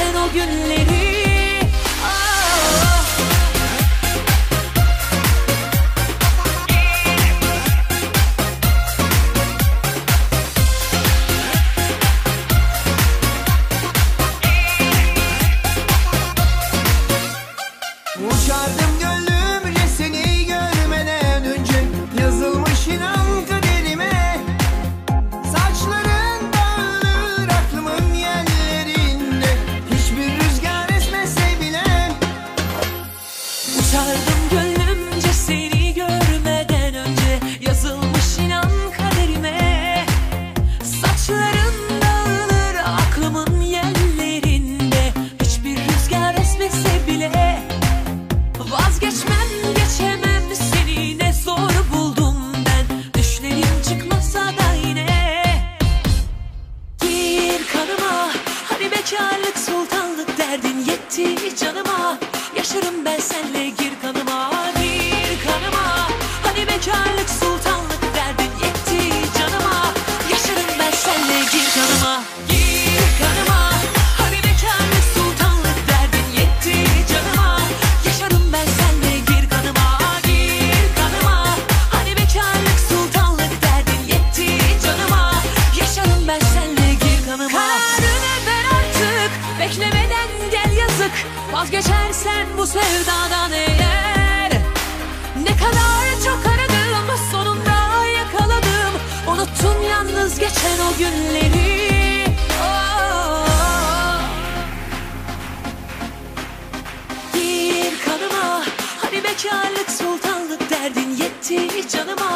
geçen o günleri canıma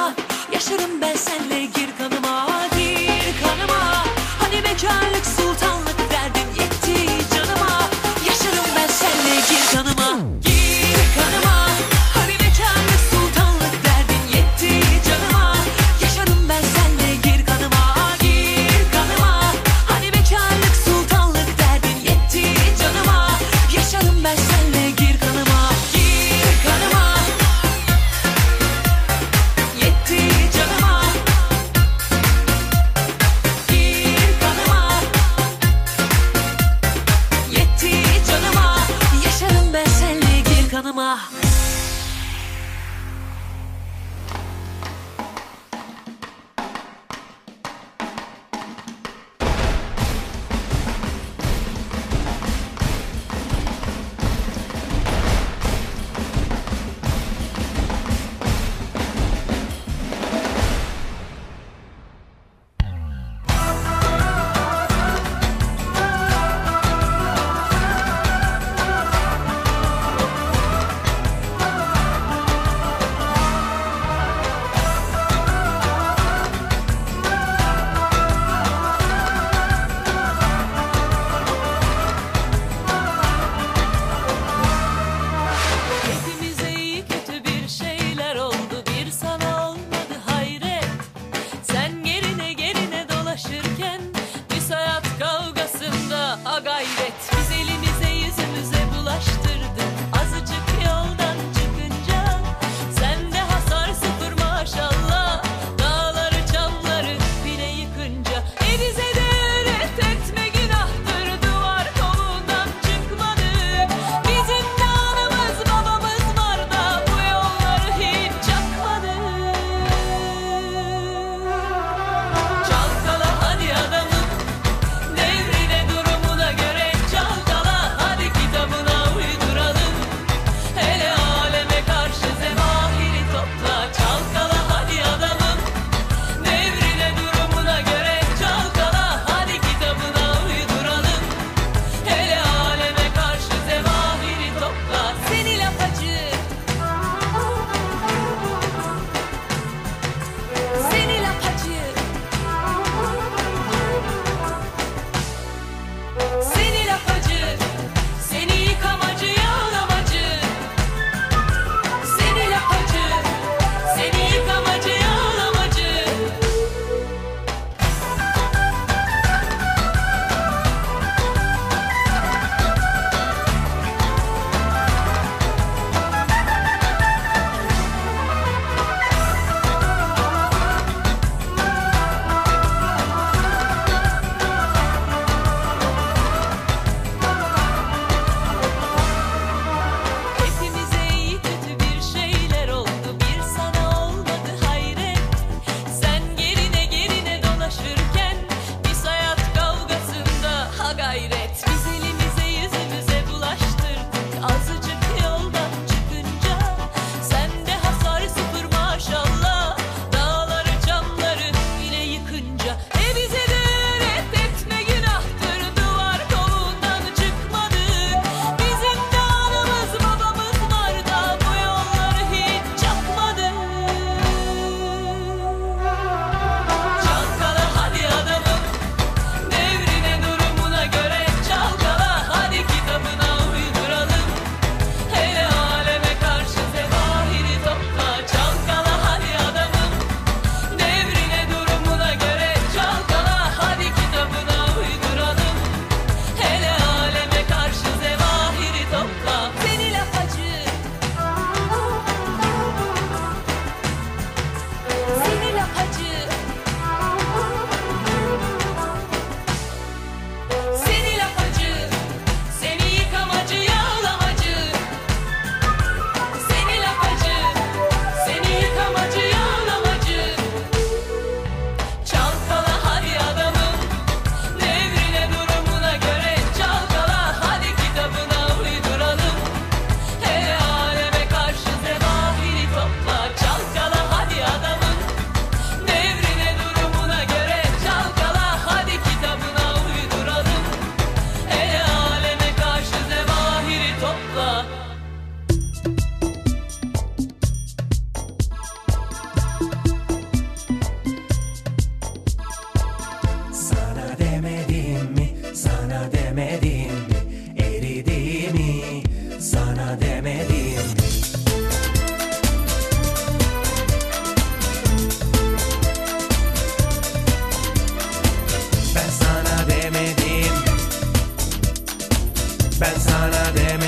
de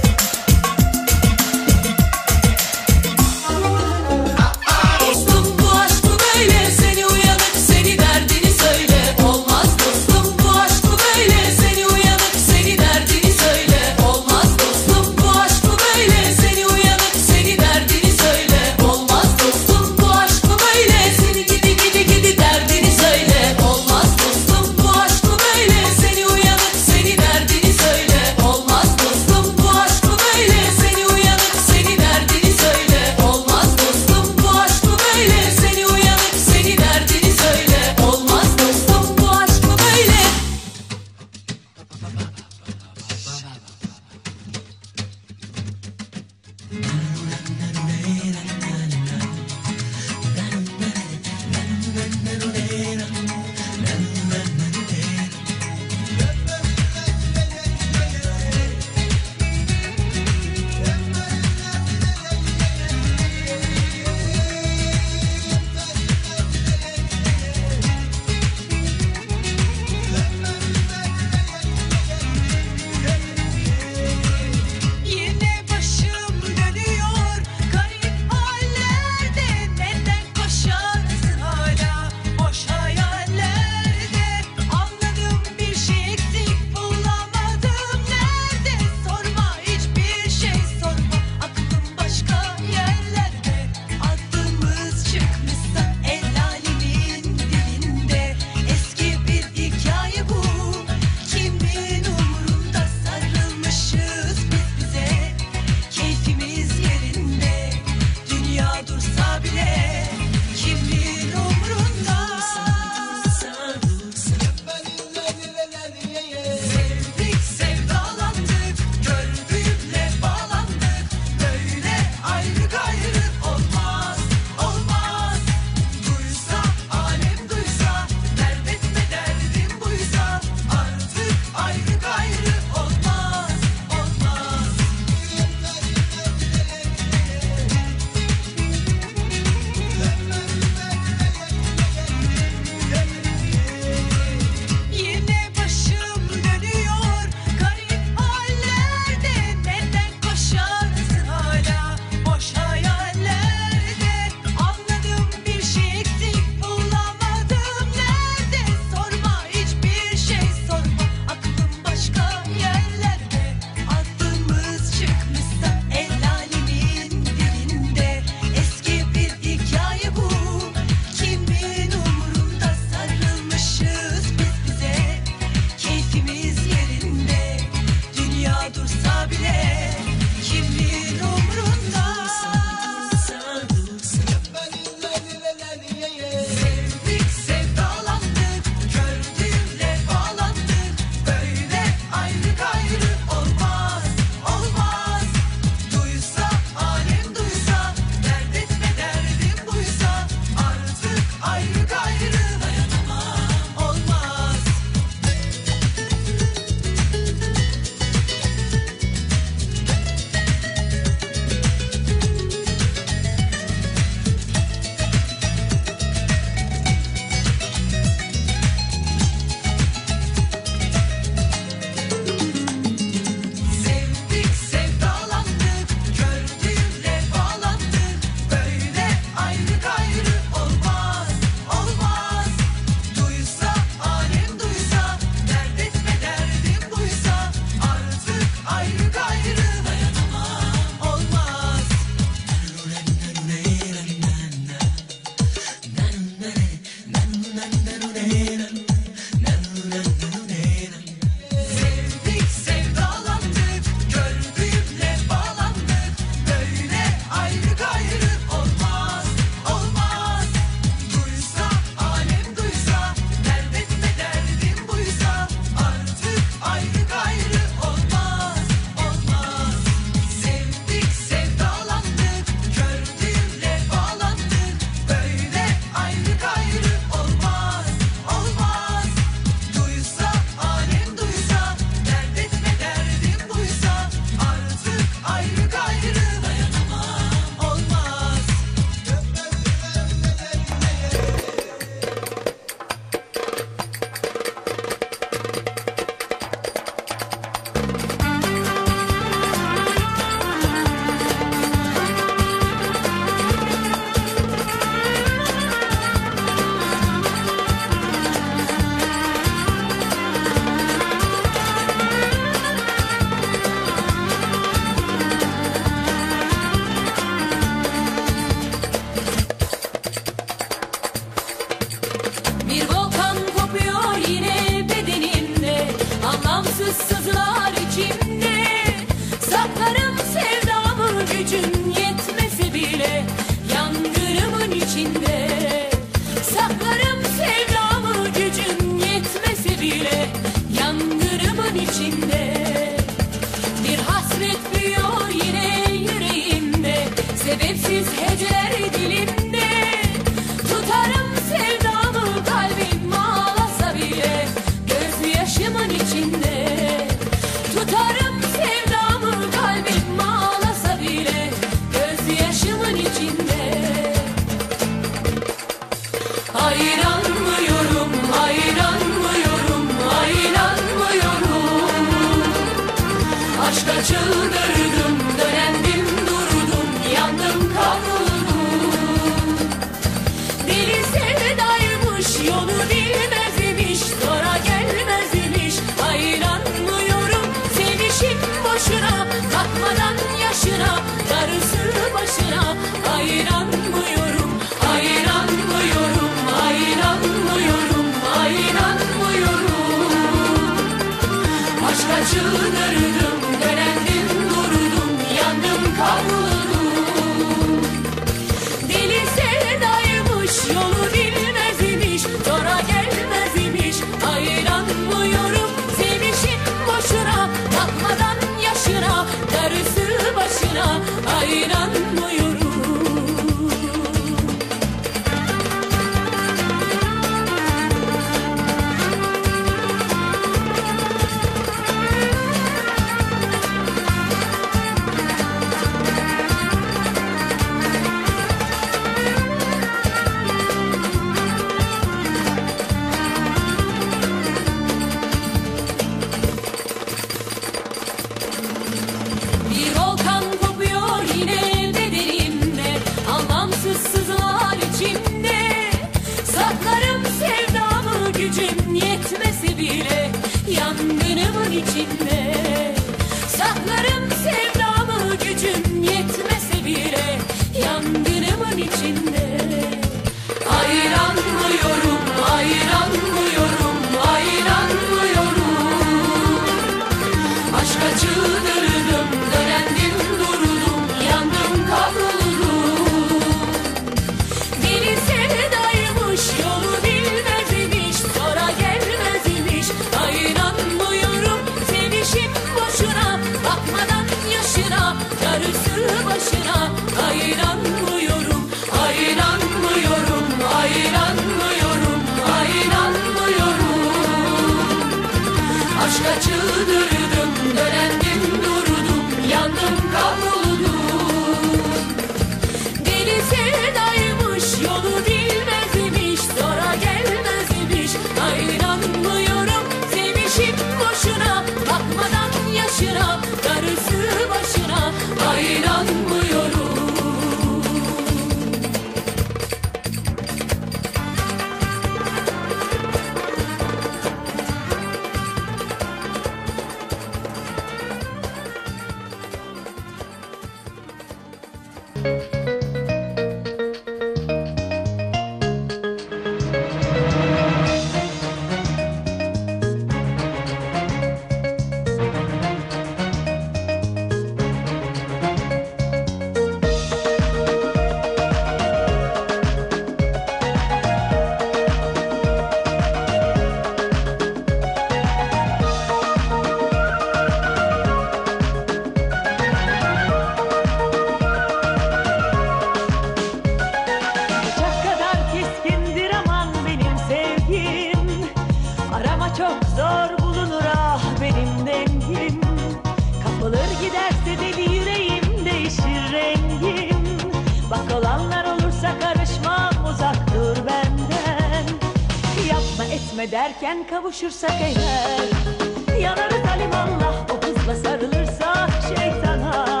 kavuşursak eğer Yanarız alimanla o kızla sarılırsa şeytana.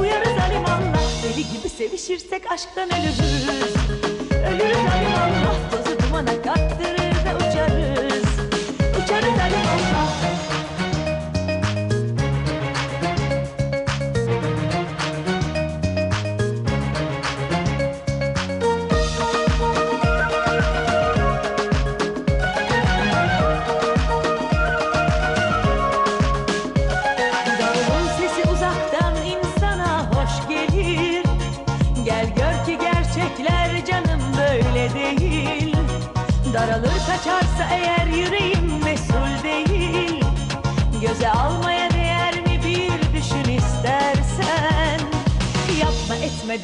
Uyarız alimanla deli gibi sevişirsek aşktan ölürüz. Ölürüz alimanla tozu dumana kattırır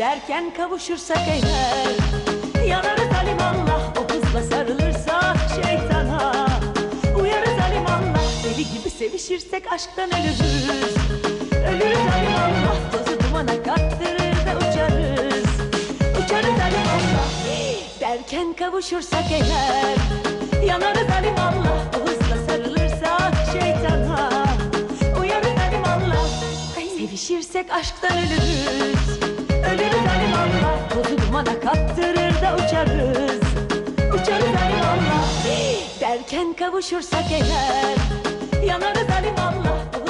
etme derken kavuşursak eğer Yanarız alimallah o hızla sarılırsak şeytana. Uyarız alimallah deli gibi sevişirsek aşktan ölürüz. Ölürüz alimallah tozu dumana kattırır da uçarız. Uçarız alimallah derken kavuşursak eğer Yanarız alimallah o hızla sarılırsak şeytana. Uyarız alimallah sevişirsek aşktan ölürüz Alimallah tozu dumana kattırır da uçarız Uçarız alimallah derken kavuşursak eğer Yanarız alimallah